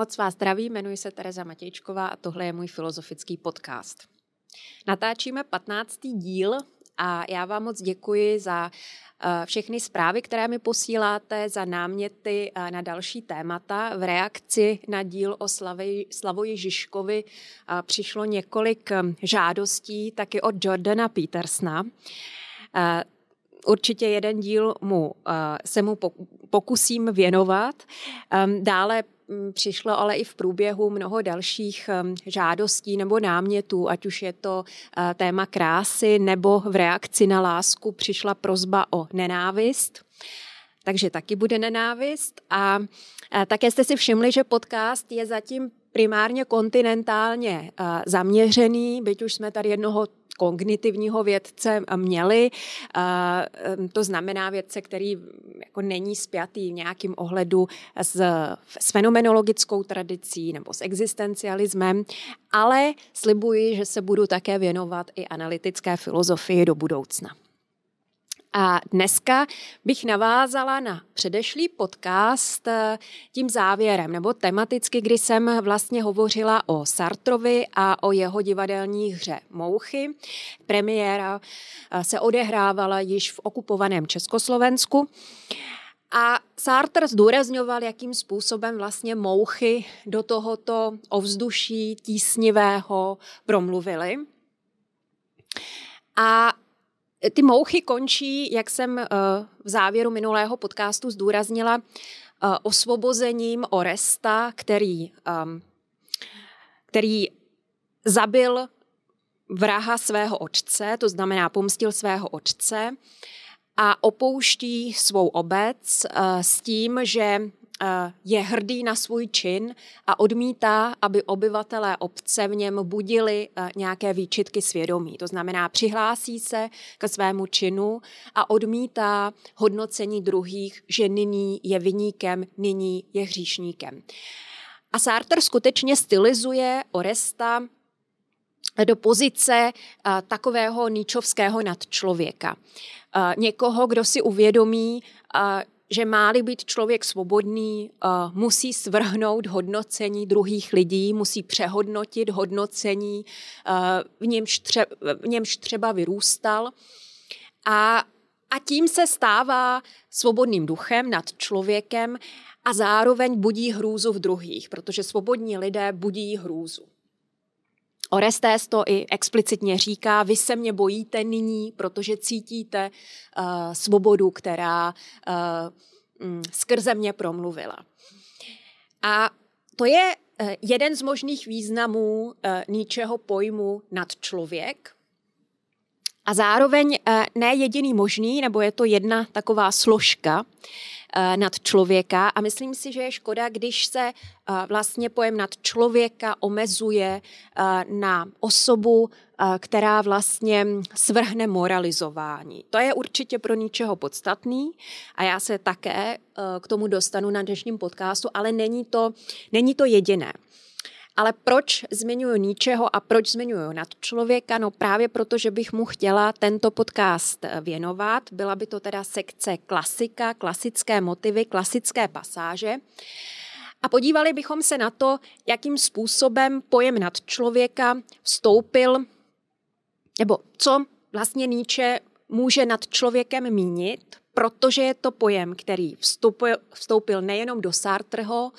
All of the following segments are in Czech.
Moc vás zdraví, jmenuji se Tereza Matějčková a tohle je můj filozofický podcast. Natáčíme 15. díl a já vám moc děkuji za eh, všechny zprávy, které mi posíláte, za náměty eh, na další témata. V reakci na díl o Slavoji Žižkovi eh, přišlo několik žádostí taky od Jordana Petersna. Určitě jeden díl mu, se mu pokusím věnovat. Ehm, dále přišlo ale i v průběhu mnoho dalších mm, žádostí nebo námětů, ať už je to eh, téma krásy nebo v reakci na lásku přišla prozba o nenávist. Takže taky bude nenávist. A eh, také jste si všimli, že podcast je zatím primárně kontinentálně eh, zaměřený, byť už jsme tady jednoho kognitivního vědce měli. To znamená vědce, který jako není spjatý v nějakým ohledu s, s fenomenologickou tradicí nebo s existencialismem, ale slibuji, že se budu také věnovat i analytické filozofii do budoucna. A dneska bych navázala na předešlý podcast eh, tím závěrem, nebo tematicky, kdy jsem vlastně hovořila o Sartrovi a o jeho divadelní hře Mouchy. Premiéra eh, se odehrávala již v okupovaném Československu. A Sartre zdůrazňoval, jakým způsobem vlastně mouchy do tohoto ovzduší tísnivého promluvily. A ty mouchy končí, jak jsem eh, v závěru minulého podcastu zdůraznila, eh, osvobozením Oresta, který, ehm, který zabil vraha svého otce, to znamená pomstil svého otce a opouští svou obec eh, s tím, že Eh, je hrdý na svůj čin a odmítá, aby obyvatelé obce v něm budili eh, nějaké výčitky svědomí. To znamená, přihlásí se ke svému činu a odmítá hodnocení druhých, že nyní je vyníkem, nyní je hříšníkem. A Sartre skutečně stylizuje Oresta do pozice uh, takového níčovského nadčlověka. Někoho, kdo si uvědomí, že má-li být člověk svobodný, uh, musí svrhnout hodnocení druhých lidí, musí přehodnotit hodnocení, uh, v, němž tře- v němž třeba vyrůstal. A, a tím se stává svobodným duchem nad člověkem a zároveň budí hrůzu v druhých, protože svobodní lidé budí hrůzu. Orestes to i explicitně říká, vy se mě bojíte nyní, protože cítíte uh, svobodu, která uh, skrze mě promluvila. A to je uh, jeden z možných významů uh, ničeho pojmu nad člověk. A zároveň uh, ne jediný možný, nebo je to jedna taková složka, Eh, nad člověka a myslím si, že je škoda, když se eh, vlastně pojem nad člověka omezuje eh, na osobu, která vlastně svrhne moralizování. To je určitě pro ničeho podstatný a já se také k tomu dostanu na dnešním podcastu, ale není to, není to jediné. Ale proč zmiňuji ničeho a proč zmiňuji nad člověka? No právě proto, že bych mu chtěla tento podcast věnovat. Byla by to teda sekce klasika, klasické motivy, klasické pasáže. A podívali bychom se na to, jakým způsobem pojem nad člověka vstoupil, nebo co vlastně Nietzsche může nad člověkem mínit, protože je to pojem, který vstoupil, vstoupil nejenom do Sartreho,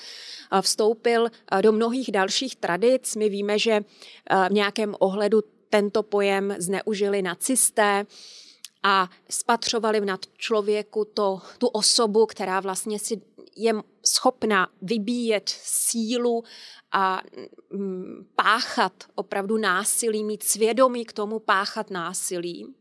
vstoupil do mnohých dalších tradic. My víme, že v nějakém ohledu tento pojem zneužili nacisté a spatřovali v nad člověku to, tu osobu, která vlastně si je schopna vybíjet sílu a mm, páchat opravdu násilí, mít svědomí k tomu páchat násilí.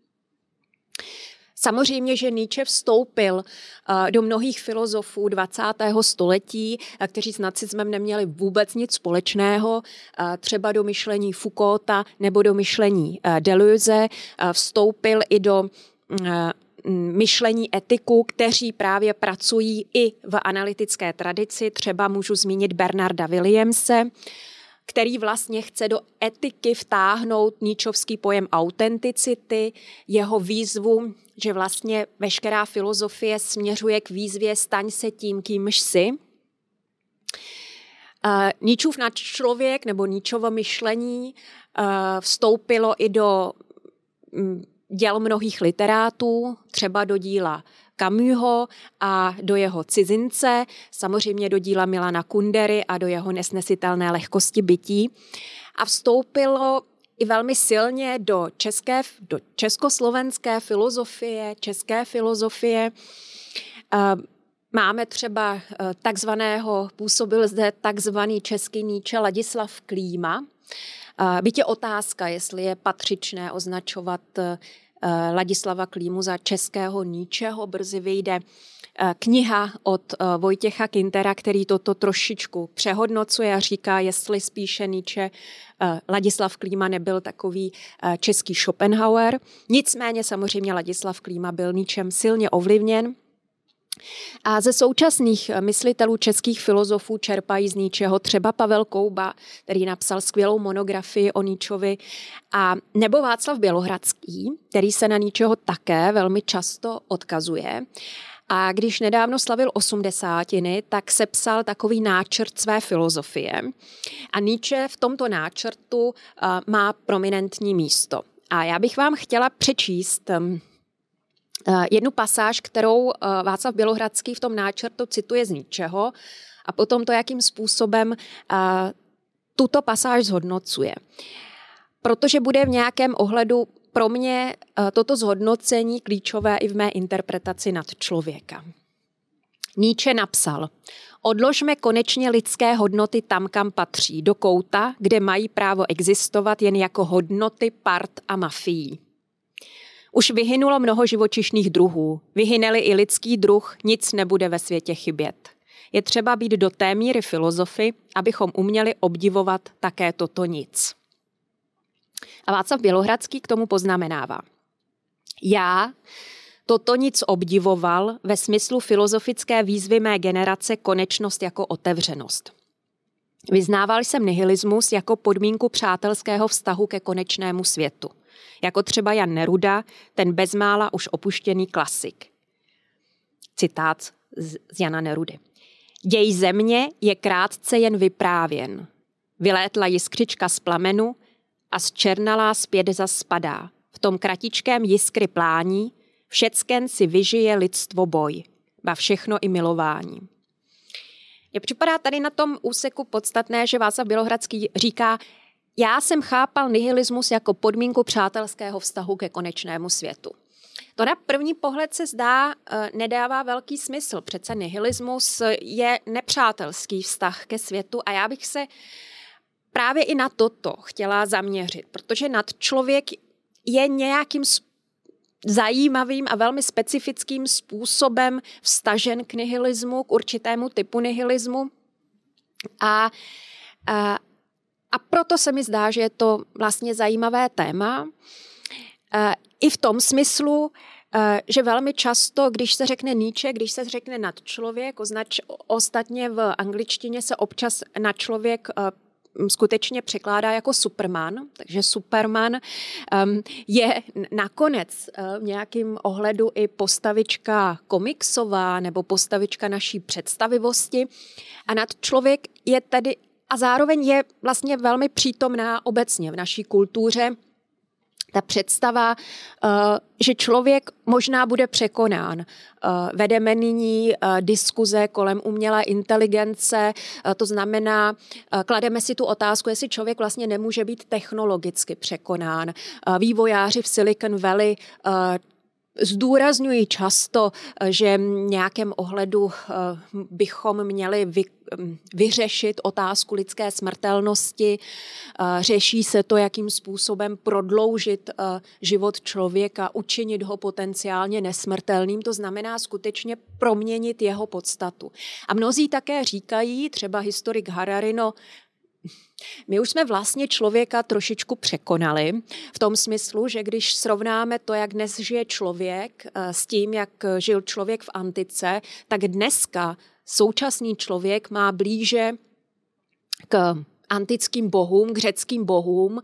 Samozřejmě, že Nietzsche vstoupil eh, do mnohých filozofů 20. století, eh, kteří s nacismem neměli vůbec nic společného, eh, třeba do myšlení Foucaulta nebo do myšlení Deleuze, vstoupil i do myšlení etiku, kteří právě pracují i v analytické tradici. Třeba můžu zmínit Bernarda Williamse, který vlastně chce do etiky vtáhnout níčovský pojem autenticity, jeho výzvu, že vlastně veškerá filozofie směřuje k výzvě staň se tím, kýmž si. Níčův na člověk nebo Níčovo myšlení vstoupilo i do mm, děl mnohých literátů, třeba do díla Camusho a do jeho cizince, samozřejmě do díla Milana Kundery a do jeho nesnesitelné lehkosti bytí. A vstoupilo i velmi silně do, české, do československé filozofie, české filozofie. Máme třeba e, takzvaného, působil zde takzvaný český Níče Ladislav Klíma. Byť je otázka, jestli je patřičné označovat Eh, Ladislava Klímu za českého Níčeho. Brzy vyjde eh, kniha od eh, Vojtěcha Kintera, který toto trošičku přehodnocuje a říká, jestli spíše Níče Ladislav Klíma nebyl takový český Schopenhauer. Nicméně samozřejmě Ladislav Klíma byl ničem silně ovlivněn a ze současných myslitelů českých filozofů čerpají z Níčeho třeba Pavel Kouba, který napsal skvělou monografii o Níčovi, a nebo Václav Bělohradský, který se na Níčeho také velmi často odkazuje. A když nedávno slavil osmdesátiny, tak sepsal takový náčrt své filozofie. A Nietzsche v tomto náčrtu má prominentní místo. A já bych vám chtěla přečíst Eh, jednu pasáž, kterou eh, Václav Bělohradský v tom náčrtu cituje z ničeho a potom to, jakým způsobem eh, tuto pasáž zhodnocuje. Protože bude v nějakém ohledu pro mě toto zhodnocení klíčové i v mé interpretaci nad člověka. Nietzsche napsal, odložme konečně lidské hodnoty tam, kam patří, do kouta, kde mají právo existovat jen jako hodnoty part a mafií. Už vyhynulo mnoho živočišných druhů. Vyhyneli i lidský druh, nic nebude ve světě chybět. Je třeba být do té míry filozofy, abychom uměli obdivovat také toto nic. A Václav Bělohradský k tomu poznamenává. Já toto nic obdivoval ve smyslu filozofické výzvy mé generace konečnost jako otevřenost. Vyznával jsem nihilismus jako podmínku přátelského vztahu ke konečnému světu jako třeba Jan Neruda, ten bezmála už opuštěný klasik. Citát z Jana Nerudy. Děj země je krátce jen vyprávěn. Vylétla jiskřička z plamenu a z černalá zpět zaspadá. V tom kratičkém jiskry plání všecken si vyžije lidstvo boj, ba všechno i milování. Je připadá tady na tom úseku podstatné, že Václav Bělohradský říká, já jsem chápal nihilismus jako podmínku přátelského vztahu ke konečnému světu. To na první pohled se zdá, eh, nedává velký smysl. Přece nihilismus je nepřátelský vztah ke světu a já bych se právě i na toto chtěla zaměřit, protože nad člověk je nějakým zajímavým a velmi specifickým způsobem vstažen k nihilismu, k určitému typu nihilismu. A, a, a proto se mi zdá, že je to vlastně zajímavé téma. E, I v tom smyslu, e, že velmi často, když se řekne Nietzsche, když se řekne nad člověk, označ, ostatně v angličtině se občas na člověk e, skutečně překládá jako Superman, takže Superman um, je nakonec uh, v nějakým ohledu i postavička komiksová nebo postavička naší představivosti a nad člověk je tedy a zároveň je vlastně velmi přítomná obecně v naší kultuře ta představa, eh, že člověk možná bude překonán. Eh, vedeme nyní eh, diskuze kolem umělé inteligence, to znamená, klademe si tu otázku, jestli člověk vlastně nemůže být technologicky překonán. Vývojáři v Silicon Valley Zdůrazňuji často, že v nějakém ohledu eh, bychom měli vy, mm, vyřešit otázku lidské smrtelnosti. Eh, řeší se to, jakým způsobem prodloužit eh, život člověka, učinit ho potenciálně nesmrtelným, to znamená skutečně proměnit jeho podstatu. A mnozí také říkají, třeba historik Hararino, my už jsme vlastně člověka trošičku překonali v tom smyslu, že když srovnáme to, jak dnes žije člověk eh, s tím, jak žil člověk v antice, tak dneska současný člověk má blíže k antickým bohům, k řeckým bohům,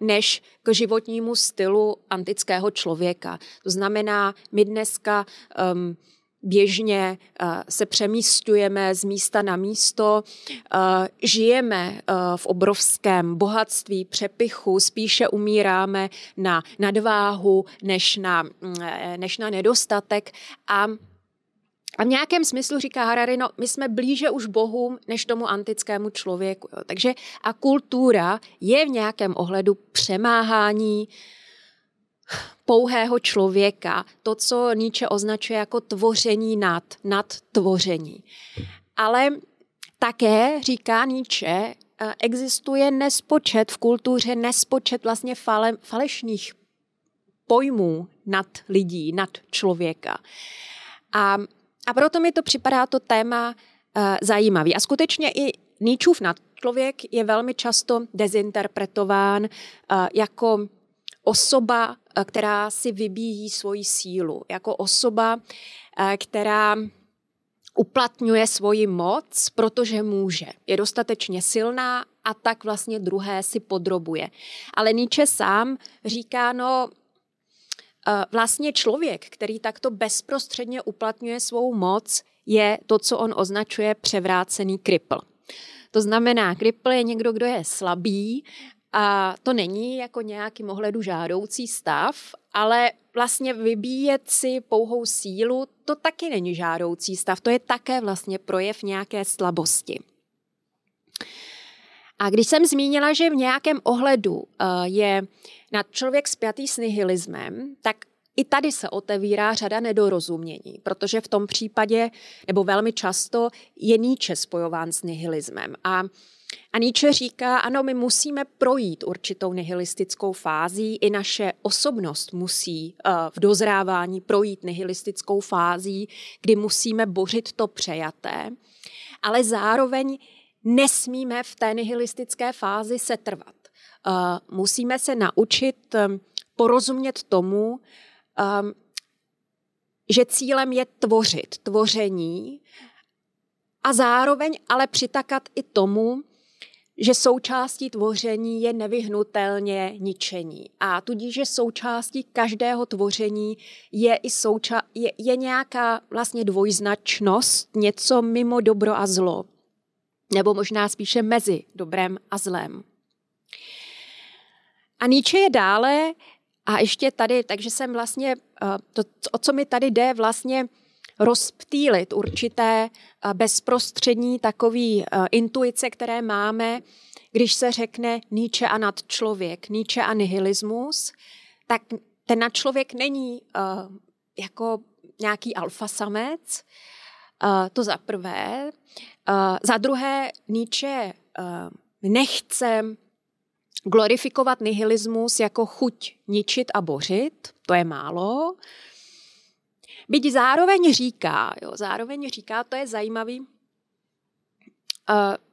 než k životnímu stylu antického člověka. To znamená, my dneska um, běžně se přemístujeme z místa na místo, žijeme v obrovském bohatství, přepichu, spíše umíráme na nadváhu než na, mm, než na nedostatek a a v nějakém smyslu říká Harari, no my jsme blíže už Bohům než tomu antickému člověku. Jo. Takže a kultura je v nějakém ohledu přemáhání pouhého člověka, to, co Nietzsche označuje jako tvoření nad, nad tvoření. Ale také, říká Nietzsche, eh, existuje nespočet v kultuře, nespočet vlastně fale, falešných pojmů nad lidí, nad člověka. A a proto mi to připadá to téma uh, zajímavý. A skutečně i Nietzscheův člověk je velmi často dezinterpretován uh, jako osoba, která si vybíjí svoji sílu, jako osoba, uh, která uplatňuje svoji moc, protože může. Je dostatečně silná a tak vlastně druhé si podrobuje. Ale Nietzsche sám říká, no vlastně člověk, který takto bezprostředně uplatňuje svou moc, je to, co on označuje převrácený kripl. To znamená, kripl je někdo, kdo je slabý a to není jako nějaký ohledu žádoucí stav, ale vlastně vybíjet si pouhou sílu, to taky není žádoucí stav, to je také vlastně projev nějaké slabosti. A když jsem zmínila, že v nějakém ohledu uh, je na člověk spjatý s nihilismem, tak i tady se otevírá řada nedorozumění, protože v tom případě, nebo velmi často, je Nietzsche spojován s nihilismem. A, a Nietzsche říká, ano, my musíme projít určitou nihilistickou fází, i naše osobnost musí uh, v dozrávání projít nihilistickou fází, kdy musíme bořit to přejaté, ale zároveň nesmíme v té nihilistické fázi setrvat. Uh, musíme se naučit um, porozumět tomu, že cílem je tvořit, tvoření a zároveň ale přitakat i tomu, že součástí tvoření je nevyhnutelně ničení. A tudíž, že součástí každého tvoření je i souča- je, je nějaká vlastně dvojznačnost, něco mimo dobro a zlo nebo možná spíše mezi dobrem a zlem. A Nietzsche je dále, a ještě tady, takže jsem vlastně, eh, to, o co mi tady jde, vlastně rozptýlit určité eh, bezprostřední takový eh, intuice, které máme, když se řekne Nietzsche a nadčlověk, Nietzsche a nihilismus, tak ten nadčlověk není uh, jako nějaký alfasamec, to za prvé. Za druhé, Nietzsche nechce glorifikovat nihilismus jako chuť ničit a bořit, to je málo. Byť zároveň říká, jo, zároveň říká, to je zajímavý, uh,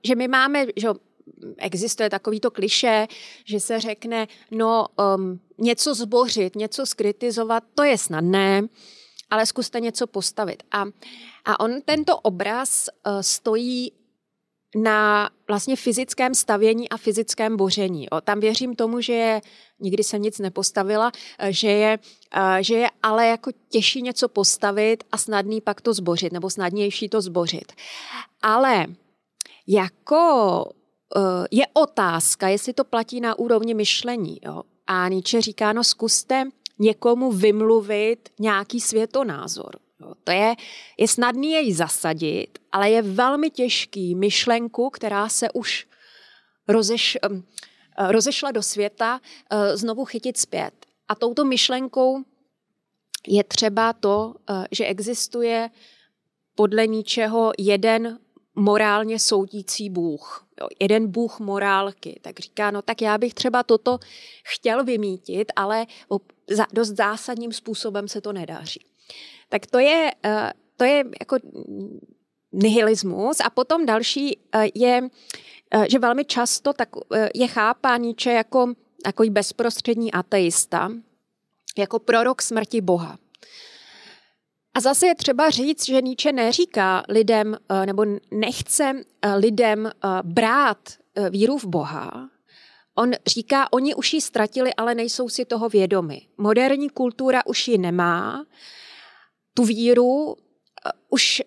že my máme, že existuje takovýto kliše, že se řekne, no um, něco zbořit, něco skritizovat, to je snadné, ale zkuste něco postavit. A, a on tento obraz uh, stojí na vlastně fyzickém stavění a fyzickém boření. O, tam věřím tomu, že je, nikdy jsem nic nepostavila, eh, že je, uh, že je ale jako těžší něco postavit a snadný pak to zbořit, nebo snadnější to zbořit. Ale jako uh, je otázka, jestli to platí na úrovni myšlení. Jo? A Nietzsche říká, no zkuste někomu vymluvit nějaký světonázor. Jo, to je, je snadný jej zasadit, ale je velmi těžký myšlenku, která se už rozeš, rozešla do světa, eh, znovu chytit zpět. A touto myšlenkou je třeba to, eh, že existuje podle ničeho jeden morálně soudící Bůh. Jo, jeden Bůh morálky. Tak říká, no tak já bych třeba toto chtěl vymítit, ale dost zásadním způsobem se to nedáří. Tak to je, eh, to je jako nihilismus. A potom další eh, je, eh, že velmi často tak je chápán Nietzsche jako takový bezprostřední ateista, jako prorok smrti Boha. A zase je třeba říct, že Nietzsche neříká lidem, nebo nechce lidem brát víru v Boha, on říká, oni už ji ztratili, ale nejsou si toho vědomi. Moderní kultura už ji nemá, tu víru eh, už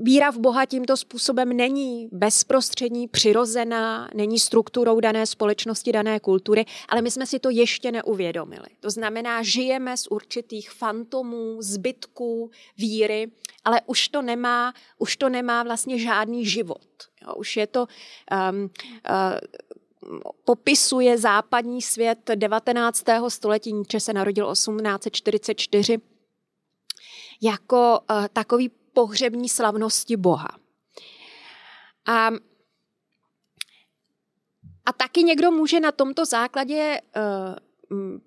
víra v Boha tímto způsobem není bezprostřední, přirozená, není strukturou dané společnosti, dané kultury, ale my jsme si to ještě neuvědomili. To znamená, žijeme z určitých fantomů, zbytků víry, ale už to nemá, už to nemá vlastně žádný život. Jo, už je to um, uh, popisuje západní svět 19. století, Nietzsche se narodil 1844, jako uh, takový pohřební slavnosti Boha. A, a taky někdo může na tomto základě uh,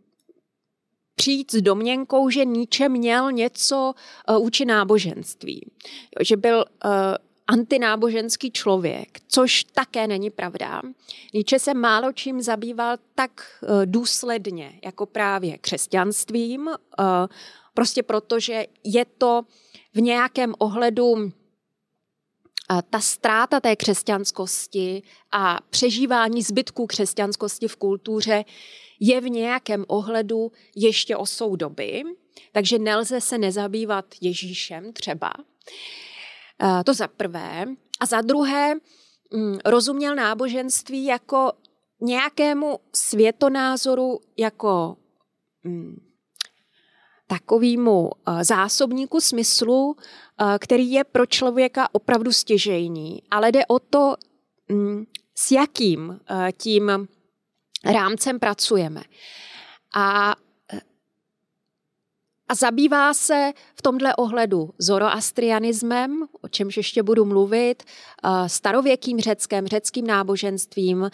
přijít s domněnkou, že Nietzsche měl něco uh, vůči náboženství. Jo, že byl uh, antináboženský člověk, což také není pravda. Nietzsche se málo čím zabýval tak důsledně jako právě křesťanstvím, prostě protože je to v nějakém ohledu ta ztráta té křesťanskosti a přežívání zbytků křesťanskosti v kultuře je v nějakém ohledu ještě osou doby, takže nelze se nezabývat Ježíšem třeba. To za prvé. A za druhé, mm, rozuměl náboženství jako nějakému světonázoru, jako mm, takovému eh, zásobníku smyslu, eh, který je pro člověka opravdu stěžejný, ale jde o to, mm, s jakým eh, tím rámcem pracujeme. A a zabývá se v tomhle ohledu zoroastrianismem, o čemž ještě budu mluvit, starověkým řeckým, řeckým náboženstvím,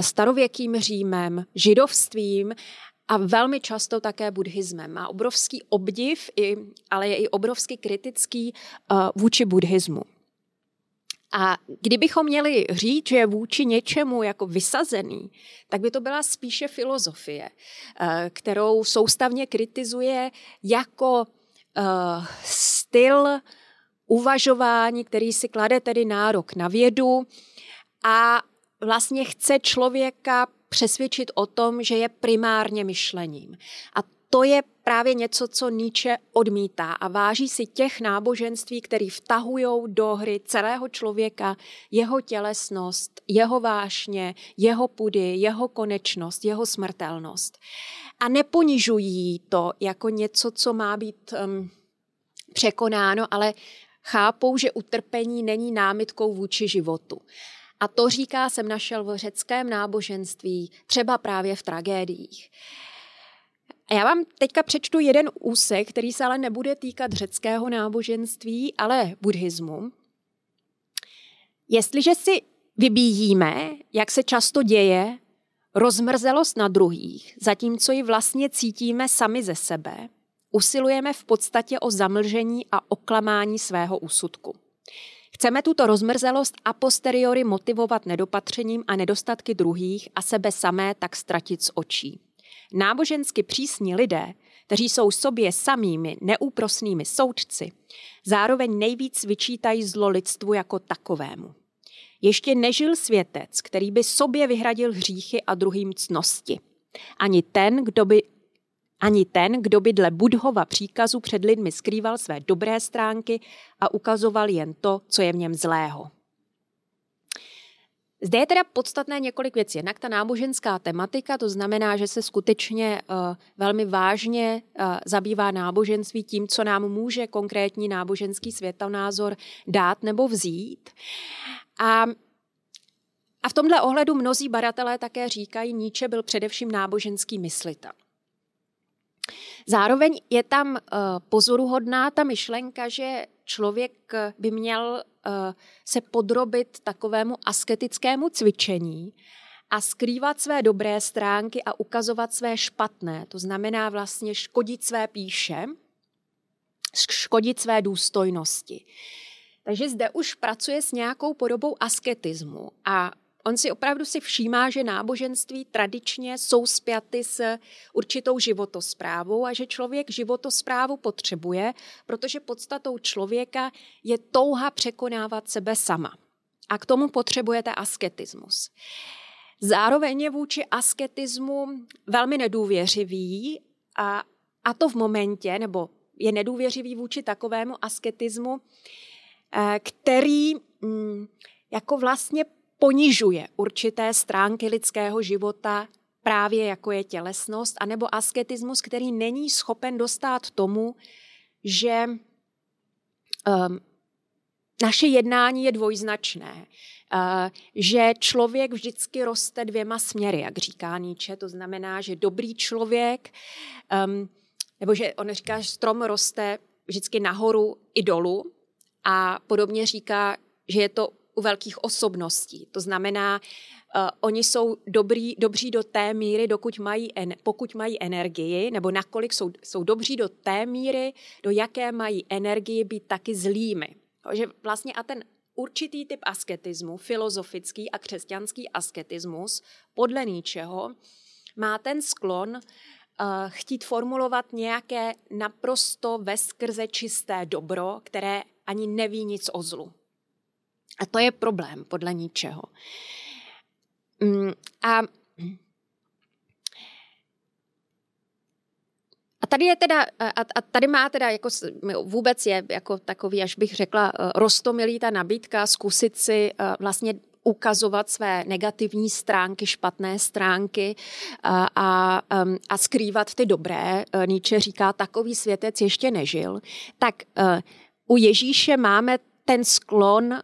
starověkým Římem, židovstvím a velmi často také buddhismem. Má obrovský obdiv, i, ale je i obrovsky kritický uh, vůči buddhismu. A kdybychom měli říct, že je vůči něčemu jako vysazený, tak by to byla spíše filozofie, eh, kterou soustavně kritizuje jako uh, styl uvažování, který si klade tedy nárok na vědu a vlastně chce člověka přesvědčit o tom, že je primárně myšlením. A to je právě něco, co Nietzsche odmítá a váží si těch náboženství, které vtahují do hry celého člověka, jeho tělesnost, jeho vášně, jeho pudy, jeho konečnost, jeho smrtelnost. A neponižují to jako něco, co má být um, překonáno, ale chápou, že utrpení není námitkou vůči životu. A to říká jsem našel v řeckém náboženství, třeba právě v tragédiích. A já vám teďka přečtu jeden úsek, který se ale nebude týkat řeckého náboženství, ale buddhismu. Jestliže si vybíjíme, jak se často děje, rozmrzelost na druhých, zatímco ji vlastně cítíme sami ze sebe, usilujeme v podstatě o zamlžení a oklamání svého úsudku. Chceme tuto rozmrzelost a posteriori motivovat nedopatřením a nedostatky druhých a sebe samé tak ztratit z očí. Nábožensky přísní lidé, kteří jsou sobě samými neúprosnými soudci, zároveň nejvíc vyčítají zlo lidstvu jako takovému. Ještě nežil světec, který by sobě vyhradil hříchy a druhým cnosti. Ani ten, kdo by ani ten, kdo by dle Budhova příkazu před lidmi skrýval své dobré stránky a ukazoval jen to, co je v něm zlého. Zde je teda podstatné několik věcí. Jednak ta náboženská tematika, to znamená, že se skutečně uh, velmi vážně uh, zabývá náboženství tím, co nám může konkrétní náboženský světonázor dát nebo vzít. A a v tomhle ohledu mnozí badatelé také říkají, Nietzsche byl především náboženský myslitel. Zároveň je tam uh, pozoruhodná ta myšlenka, že člověk by měl uh, se podrobit takovému asketickému cvičení a skrývat své dobré stránky a ukazovat své špatné. To znamená vlastně škodit své píše, škodit své důstojnosti. Takže zde už pracuje s nějakou podobou asketismu a On si opravdu si všímá, že náboženství tradičně jsou spjaty s určitou životosprávou a že člověk životosprávu potřebuje, protože podstatou člověka je touha překonávat sebe sama. a k tomu potřebujete asketismus. Zároveň je vůči asketismu velmi nedůvěřivý a, a to v momentě, nebo je nedůvěřivý vůči takovému asketismu, eh, který mm, jako vlastně ponižuje určité stránky lidského života, právě jako je tělesnost, anebo asketismus, který není schopen dostat tomu, že um, naše jednání je dvojznačné, uh, že člověk vždycky roste dvěma směry, jak říká Nietzsche, to znamená, že dobrý člověk, um, nebo že on říká, že strom roste vždycky nahoru i dolů a podobně říká, že je to u velkých osobností. To znamená, uh, oni jsou dobrý, dobří do té míry, dokud mají en, pokud mají energii, nebo nakolik jsou, jsou dobří do té míry, do jaké mají energii být taky zlými. Že vlastně a ten určitý typ asketismu, filozofický a křesťanský asketismus, podle ničeho, má ten sklon uh, chtít formulovat nějaké naprosto veskrze čisté dobro, které ani neví nic o zlu. A to je problém podle ničeho. Mm, a A tady je teda, a, a tady má teda jako vůbec je jako takový, až bych řekla, eh, rostomilý ta nabídka zkusit si eh, vlastně ukazovat své negativní stránky, špatné stránky a, a, a skrývat ty dobré. Nietzsche říká, takový světec ještě nežil. Tak u Ježíše máme ten sklon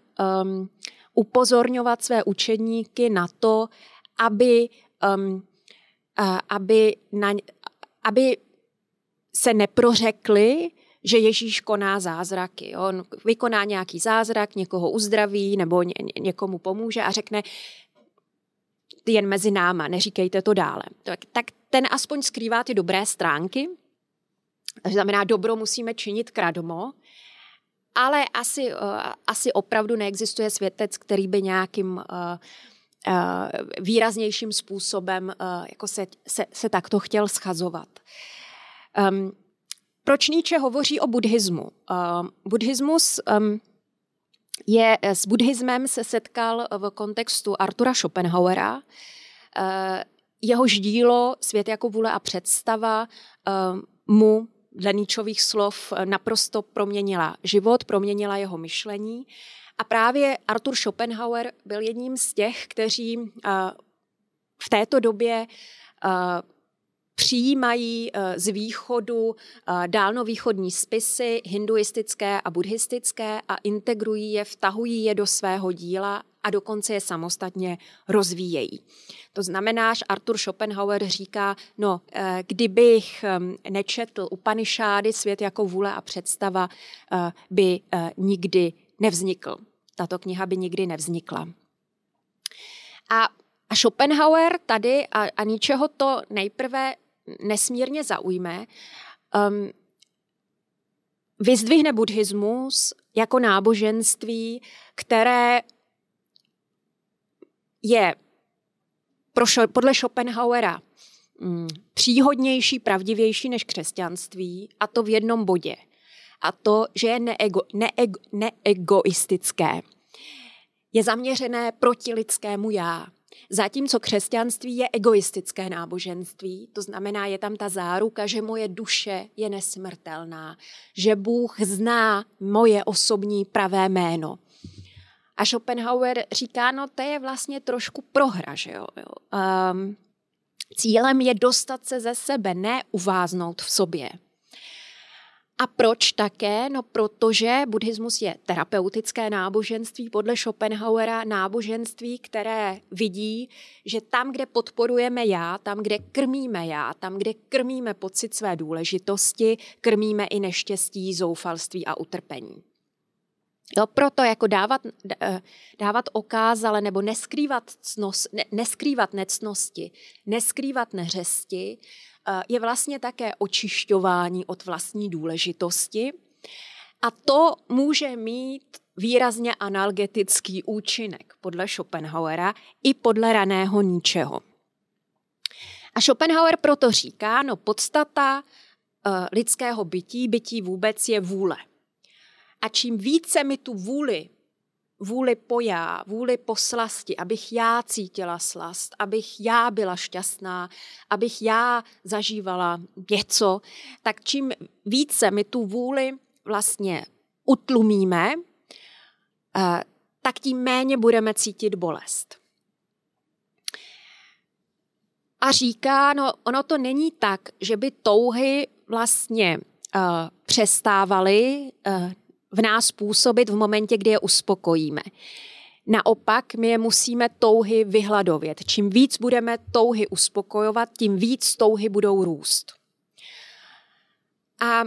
um, upozorňovat své učedníky na to, aby, um, uh, aby, na, aby se neprořekli, že Ježíš koná zázraky. On vykoná nějaký zázrak, někoho uzdraví nebo ně, někomu pomůže a řekne, jen mezi náma, neříkejte to dále. Tak, tak ten aspoň skrývá ty dobré stránky, to znamená, dobro musíme činit kradmo, ale asi, uh, asi opravdu neexistuje světec, který by nějakým uh, uh, výraznějším způsobem jako se, se, se takto chtěl schazovat. Um, proč Nietzsche hovoří o buddhismu? Uh, buddhismus um, je, s buddhismem se setkal v kontextu Artura Schopenhauera. Uh, jehož dílo Svět jako vůle a představa uh, mu dle Níčových slov naprosto proměnila život, proměnila jeho myšlení. A právě Arthur Schopenhauer byl jedním z těch, kteří uh, v této době uh, přijímají eh, z východu eh, dálnovýchodní spisy hinduistické a buddhistické a integrují je, vtahují je do svého díla a dokonce je samostatně rozvíjejí. To znamená, že Arthur Schopenhauer říká, no, eh, kdybych nečetl Upanishády, svět jako vůle a představa, by nikdy nevznikl. Tato kniha by nikdy nevznikla. A a Schopenhauer tady a, a ničeho to nejprve nesmírně zaujme, um, vyzdvihne buddhismus jako náboženství, které je pro, podle Schopenhauera um, příhodnější, pravdivější než křesťanství, a to v jednom bodě. A to, že je neego, neego, neegoistické. Je zaměřené proti lidskému já. Zatímco křesťanství je egoistické náboženství, to znamená, je tam ta záruka, že moje duše je nesmrtelná, že Bůh zná moje osobní pravé jméno. A Schopenhauer říká, no to je vlastně trošku prohra, že jo. Um, cílem je dostat se ze sebe, ne uváznout v sobě. A proč také? No protože buddhismus je terapeutické náboženství, podle Schopenhauera náboženství, které vidí, že tam, kde podporujeme já, tam, kde krmíme já, tam, kde krmíme pocit své důležitosti, krmíme i neštěstí, zoufalství a utrpení. Jo, proto jako dávat, eh, dávat okázale nebo neskrývat, cnos, ne, neskrývat necnosti, neskrývat neřesti, Eh, je vlastně také očišťování od vlastní důležitosti. A to může mít výrazně analgetický účinek podle Schopenhauera i podle raného Nietzscheho. A Schopenhauer proto říká, no podstata uh, lidského bytí, bytí vůbec je vůle. A čím více my tu vůli vůli po já, vůli po slasti, abych já cítila slast, abych já byla šťastná, abych já zažívala něco, tak čím více my tu vůli vlastně utlumíme, eh, tak tím méně budeme cítit bolest. A říká, no ono to není tak, že by touhy vlastně uh, přestávaly uh, v nás působit v momentě, kdy je uspokojíme. Naopak, my je musíme touhy vyhladovět. Čím víc budeme touhy uspokojovat, tím víc touhy budou růst. A,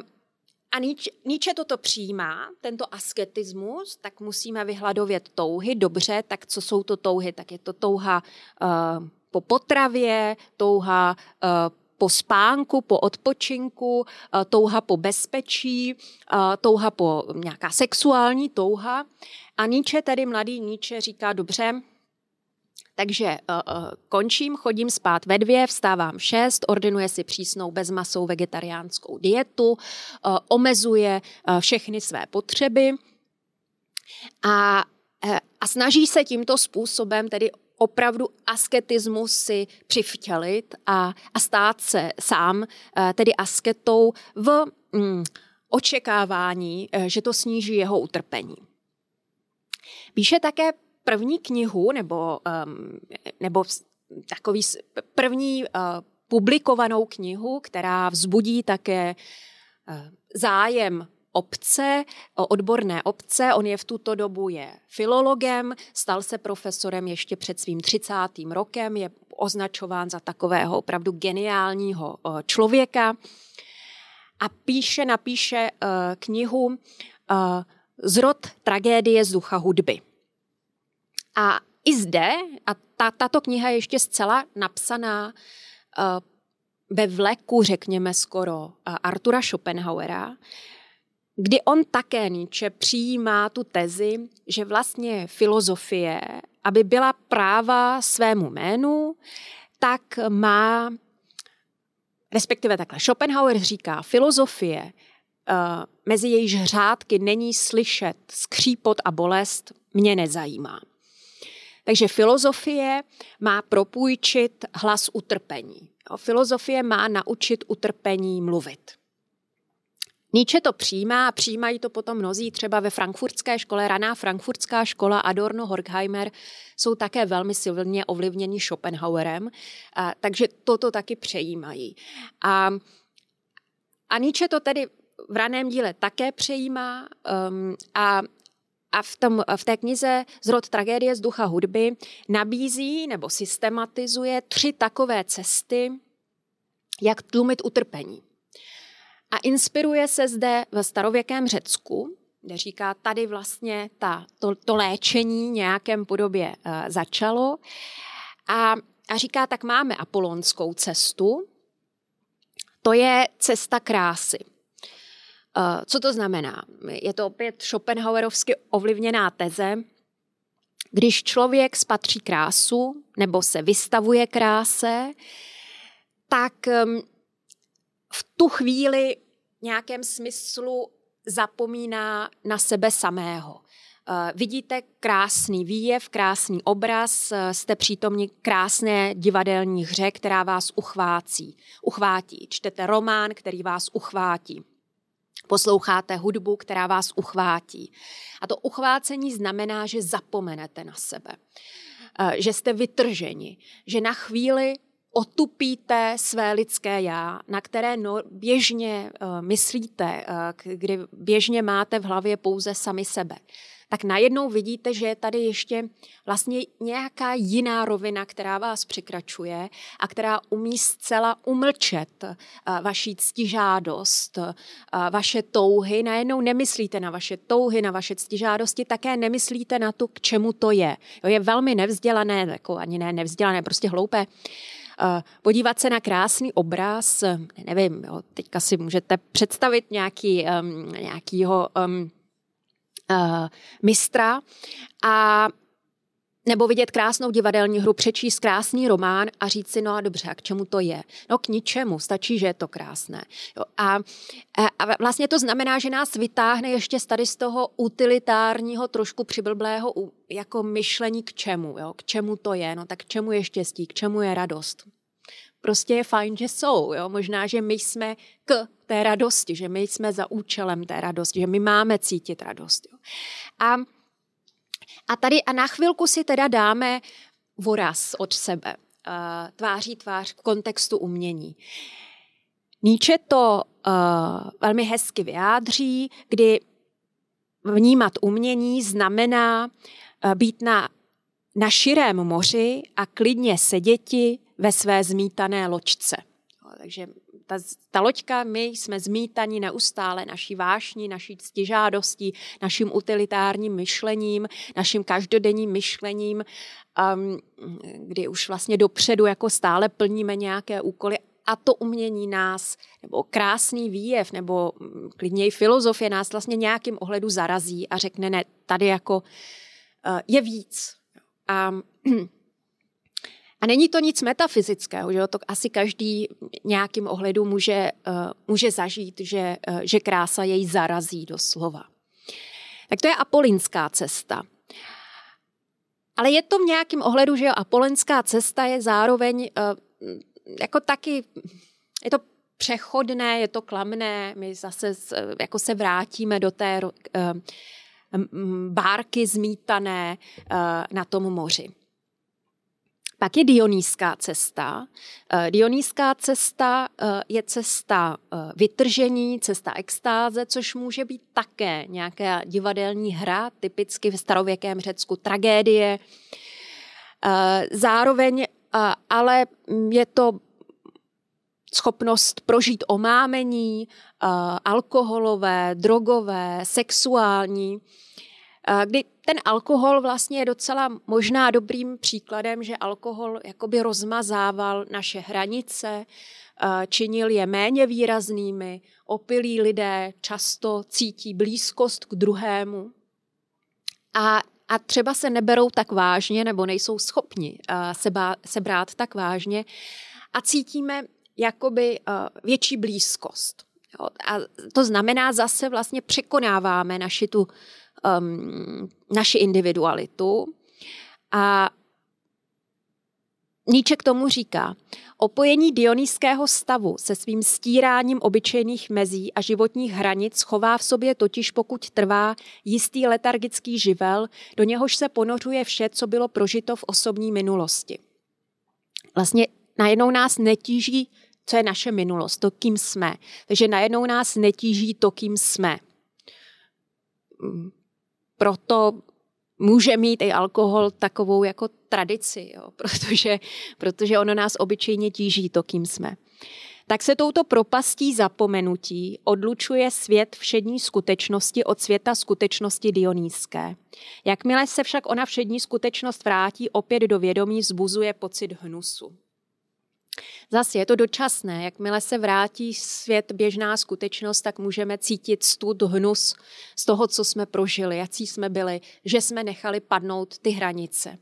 a Nietzsche, toto přijímá, tento asketismus, tak musíme vyhladovět touhy. Dobře, tak co jsou to touhy? Tak je to touha uh, po potravě, touha uh, po spánku, po odpočinku, eh, touha po bezpečí, eh, touha po nějaká sexuální touha. A Nietzsche, tedy mladý Nietzsche, říká, dobře, takže uh, končím, chodím spát ve dvě, vstávám v šest, ordinuje si přísnou bezmasou vegetariánskou dietu, uh, omezuje uh, všechny své potřeby a, uh, a snaží se tímto způsobem tedy opravdu asketismus si přivtělit a, a stát se sám eh, tedy asketou v mm, očekávání, eh, že to sníží jeho utrpení. Píše také první knihu nebo, um, nebo takový první uh, publikovanou knihu, která vzbudí také uh, zájem obce, odborné obce. On je v tuto dobu je filologem, stal se profesorem ještě před svým 30. rokem, je označován za takového opravdu geniálního člověka a píše, napíše knihu Zrod tragédie z ducha hudby. A i zde, a ta, tato kniha je ještě zcela napsaná ve vleku, řekněme skoro, Artura Schopenhauera, kdy on také Nietzsche přijímá tu tezi, že vlastně filozofie, aby byla práva svému jménu, tak má, respektive takhle, Schopenhauer říká, filozofie, uh, mezi jejíž řádky není slyšet skřípot a bolest, mě nezajímá. Takže filozofie má propůjčit hlas utrpení. Filozofie má naučit utrpení mluvit. Nietzsche to přijímá a přijímají to potom mnozí, třeba ve frankfurtské škole, raná frankfurtská škola Adorno Horkheimer jsou také velmi silně ovlivněni Schopenhauerem, a, takže toto taky přejímají. A, a Nietzsche to tedy v raném díle také přejímá um, a a v, tom, v té knize Zrod tragédie z ducha hudby nabízí nebo systematizuje tři takové cesty, jak tlumit utrpení. A inspiruje se zde ve starověkém Řecku, kde říká, tady vlastně ta, to, to léčení nějakém podobě uh, začalo. A, a říká, tak máme apolonskou cestu, to je cesta krásy. Uh, co to znamená? Je to opět Schopenhauerovsky ovlivněná teze. Když člověk spatří krásu nebo se vystavuje kráse, tak um, v tu chvíli nějakém smyslu zapomíná na sebe samého. Uh, vidíte krásný výjev, krásný obraz, uh, jste přítomni krásné divadelní hře, která vás uchvácí, uchvátí. Čtete román, který vás uchvátí. Posloucháte hudbu, která vás uchvátí. A to uchvácení znamená, že zapomenete na sebe, uh, že jste vytrženi, že na chvíli otupíte své lidské já, na které no, běžně uh, myslíte, uh, kdy běžně máte v hlavě pouze sami sebe, tak najednou vidíte, že je tady ještě vlastně nějaká jiná rovina, která vás překračuje a která umí zcela umlčet uh, vaší ctižádost, vaše touhy. Najednou nemyslíte na vaše touhy, na vaše ctižádosti, také nemyslíte na to, k čemu to je. Jo, je velmi nevzdělané, jako ani ne nevzdělané, prostě hloupé podívat se na krásný obraz, nevím, jo, teďka si můžete představit nějaký, um, nějakýho um, uh, mistra. A nebo vidět krásnou divadelní hru, přečíst krásný román a říct si, no a dobře, a k čemu to je? No k ničemu, stačí, že je to krásné. Jo, a, a vlastně to znamená, že nás vytáhne ještě tady z toho utilitárního, trošku přiblblého jako myšlení k čemu, jo? k čemu to je, no tak k čemu je štěstí, k čemu je radost. Prostě je fajn, že jsou. Jo? Možná, že my jsme k té radosti, že my jsme za účelem té radosti, že my máme cítit radost. Jo? A a tady a na chvilku si teda dáme voraz od sebe, uh, tváří tvář v kontextu umění. Nietzsche to uh, velmi hezky vyjádří, kdy vnímat umění znamená uh, být na, na širém moři a klidně seděti ve své zmítané loďce. Takže ta, ta loďka, my jsme zmítaní neustále naší vášní, naší ctižádostí, naším utilitárním myšlením, naším každodenním myšlením, um, kdy už vlastně dopředu jako stále plníme nějaké úkoly a to umění nás, nebo krásný výjev, nebo mm, klidněji filozofie nás vlastně nějakým ohledu zarazí a řekne, ne, tady jako uh, je víc. A a není to nic metafyzického, že jo? to asi každý nějakým ohledu může, uh, může zažít, že, uh, že krása jej zarazí doslova. Tak to je apolínská cesta. Ale je to v nějakém ohledu, že apolenská cesta je zároveň uh, jako taky, je to přechodné, je to klamné, my zase jako se vrátíme do té bárky zmítané na tom moři. Pak je dionýská cesta. Eh, dionýská cesta eh, je cesta eh, vytržení, cesta extáze, což může být také nějaká divadelní hra, typicky v starověkém Řecku tragédie. Zároveň ale je to schopnost prožít omámení, alkoholové, drogové, sexuální, kdy ten alkohol vlastně je docela možná dobrým příkladem, že alkohol jakoby rozmazával naše hranice, činil je méně výraznými, opilí lidé často cítí blízkost k druhému a, a třeba se neberou tak vážně nebo nejsou schopni se, bá, se brát tak vážně a cítíme jakoby větší blízkost. A to znamená zase vlastně překonáváme naši tu um, naši individualitu. A Níče k tomu říká, opojení dionýského stavu se svým stíráním obyčejných mezí a životních hranic chová v sobě totiž, pokud trvá jistý letargický živel, do něhož se ponořuje vše, co bylo prožito v osobní minulosti. Vlastně najednou nás netíží, co je naše minulost, to, kým jsme. Takže najednou nás netíží to, kým jsme proto může mít i alkohol takovou jako tradici, jo, protože, protože ono nás obyčejně tíží to, kým jsme. Tak se touto propastí zapomenutí odlučuje svět všední skutečnosti od světa skutečnosti dionýské. Jakmile se však ona všední skutečnost vrátí opět do vědomí, zbuzuje pocit hnusu. Zase je to dočasné. Jakmile se vrátí svět běžná skutečnost, tak můžeme cítit stud, hnus z toho, co jsme prožili, jaký jsme byli, že jsme nechali padnout ty hranice.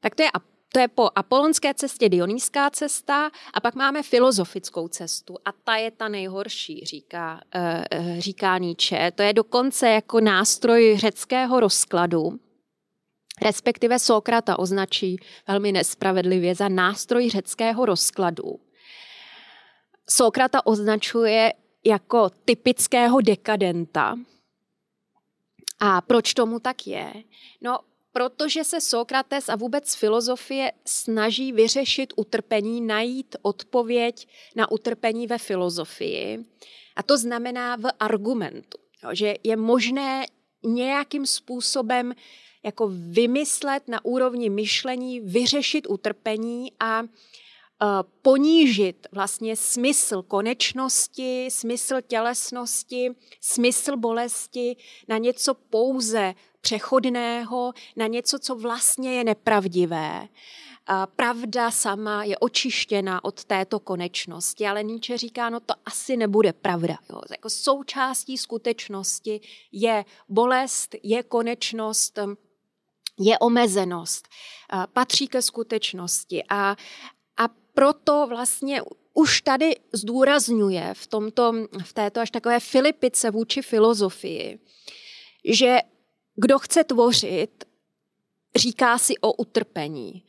Tak to je, to je po apolonské cestě dionýská cesta a pak máme filozofickou cestu a ta je ta nejhorší, říká, eh, eh, říká Nietzsche. To je dokonce jako nástroj řeckého rozkladu, respektive Sokrata označí velmi nespravedlivě za nástroj řeckého rozkladu. Sokrata označuje jako typického dekadenta. A proč tomu tak je? No, protože se Sokrates a vůbec filozofie snaží vyřešit utrpení, najít odpověď na utrpení ve filozofii. A to znamená v argumentu, že je možné nějakým způsobem jako vymyslet na úrovni myšlení, vyřešit utrpení a uh, ponížit vlastně smysl konečnosti, smysl tělesnosti, smysl bolesti na něco pouze přechodného, na něco, co vlastně je nepravdivé. Pravda sama je očištěna od této konečnosti, ale Nietzsche říká, no to asi nebude pravda. Jo. Jako součástí skutečnosti je bolest, je konečnost, je omezenost, patří ke skutečnosti a, a proto vlastně už tady zdůrazňuje v, tomto, v této až takové filipice vůči filozofii, že kdo chce tvořit, říká si o utrpení.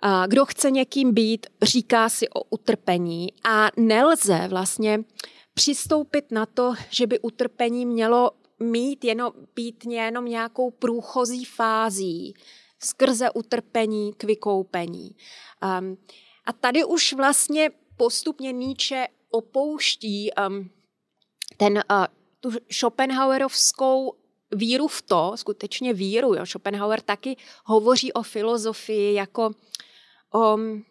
A kdo chce někým být, říká si o utrpení a nelze vlastně přistoupit na to, že by utrpení mělo mít jenom, být jenom nějakou průchozí fází skrze utrpení k vykoupení. Um, a tady už vlastně postupně Nietzsche opouští um, ten, uh, tu Schopenhauerovskou víru v to, skutečně víru. Jo. Schopenhauer taky hovoří o filozofii jako o um,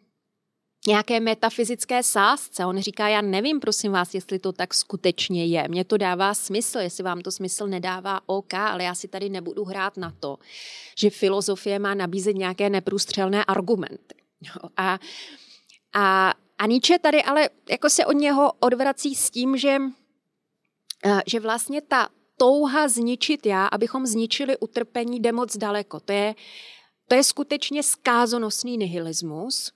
nějaké metafyzické sázce. On říká, já nevím, prosím vás, jestli to tak skutečně je. Mně to dává smysl, jestli vám to smysl nedává, OK, ale já si tady nebudu hrát na to, že filozofie má nabízet nějaké neprůstřelné argumenty. A, a, a Nietzsche tady ale jako se od něho odvrací s tím, že, že vlastně ta touha zničit já, abychom zničili utrpení, jde moc daleko. To je, to je skutečně skázonosný nihilismus,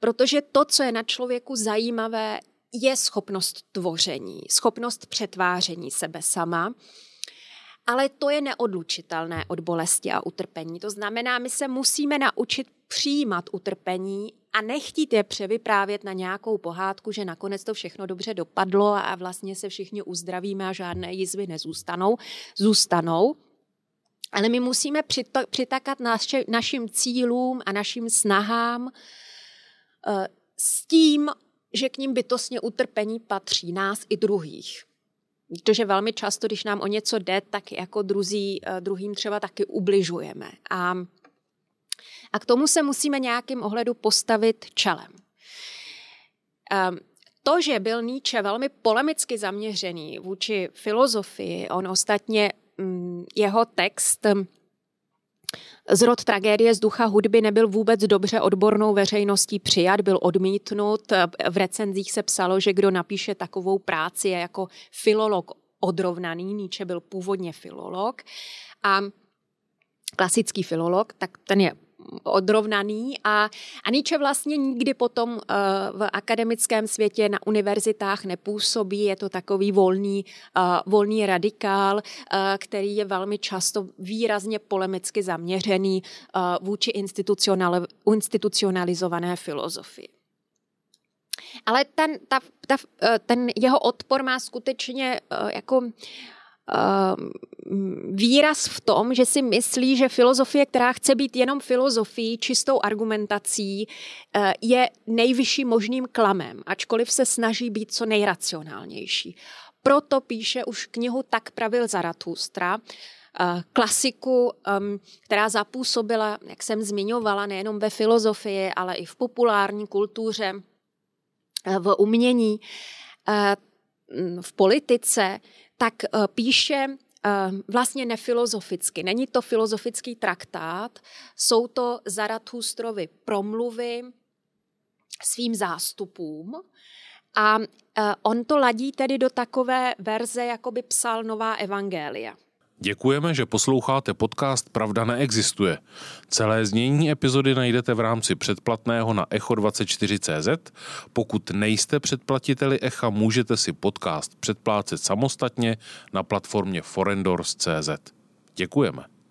protože to, co je na člověku zajímavé, je schopnost tvoření, schopnost přetváření sebe sama, ale to je neodlučitelné od bolesti a utrpení. To znamená, my se musíme naučit přijímat utrpení a nechtít je převyprávět na nějakou pohádku, že nakonec to všechno dobře dopadlo a vlastně se všichni uzdravíme a žádné jizvy nezůstanou. Zůstanou. Ale my musíme přitakat naši, našim cílům a našim snahám s tím, že k ním bytostně utrpení patří nás i druhých. Protože velmi často, když nám o něco jde, tak jako druzí, eh, druhým třeba taky ubližujeme. A a k tomu se musíme nějakým ohledu postavit čelem. Um, to, že byl Nietzsche velmi polemicky zaměřený vůči filozofii, on ostatně um, jeho text Zrod tragédie z ducha hudby nebyl vůbec dobře odbornou veřejností přijat, byl odmítnut. V recenzích se psalo, že kdo napíše takovou práci je jako filolog odrovnaný. Nietzsche byl původně filolog a klasický filolog, tak ten je odrovnaný a, a Nietzsche vlastně nikdy potom uh, v akademickém světě na univerzitách nepůsobí, je to takový volný, uh, volný radikál, uh, který je velmi často výrazně polemicky zaměřený vůči institucionali, institucionalizované filozofii. Ale ten, ta, ta, ten jeho odpor má skutečně jako výraz v tom, že si myslí, že filozofie, která chce být jenom filozofií, čistou argumentací, eh, je nejvyšším možným klamem, ačkoliv se snaží být co nejracionálnější. Proto píše už knihu Tak pravil Zarathustra, eh, klasiku, ehm, která zapůsobila, jak jsem zmiňovala, nejenom ve filozofii, ale i v populární kultuře, eh, v umění, v politice, tak uh, píše uh, vlastně nefilozoficky. Není to filozofický traktát, jsou to Zarathustrovy promluvy svým zástupům a uh, on to ladí tedy do takové verze, jako by psal Nová evangelia. Děkujeme, že posloucháte podcast Pravda neexistuje. Celé znění epizody najdete v rámci předplatného na echo24.cz. Pokud nejste předplatiteli Echa, můžete si podcast předplácet samostatně na platformě forendors.cz. Děkujeme.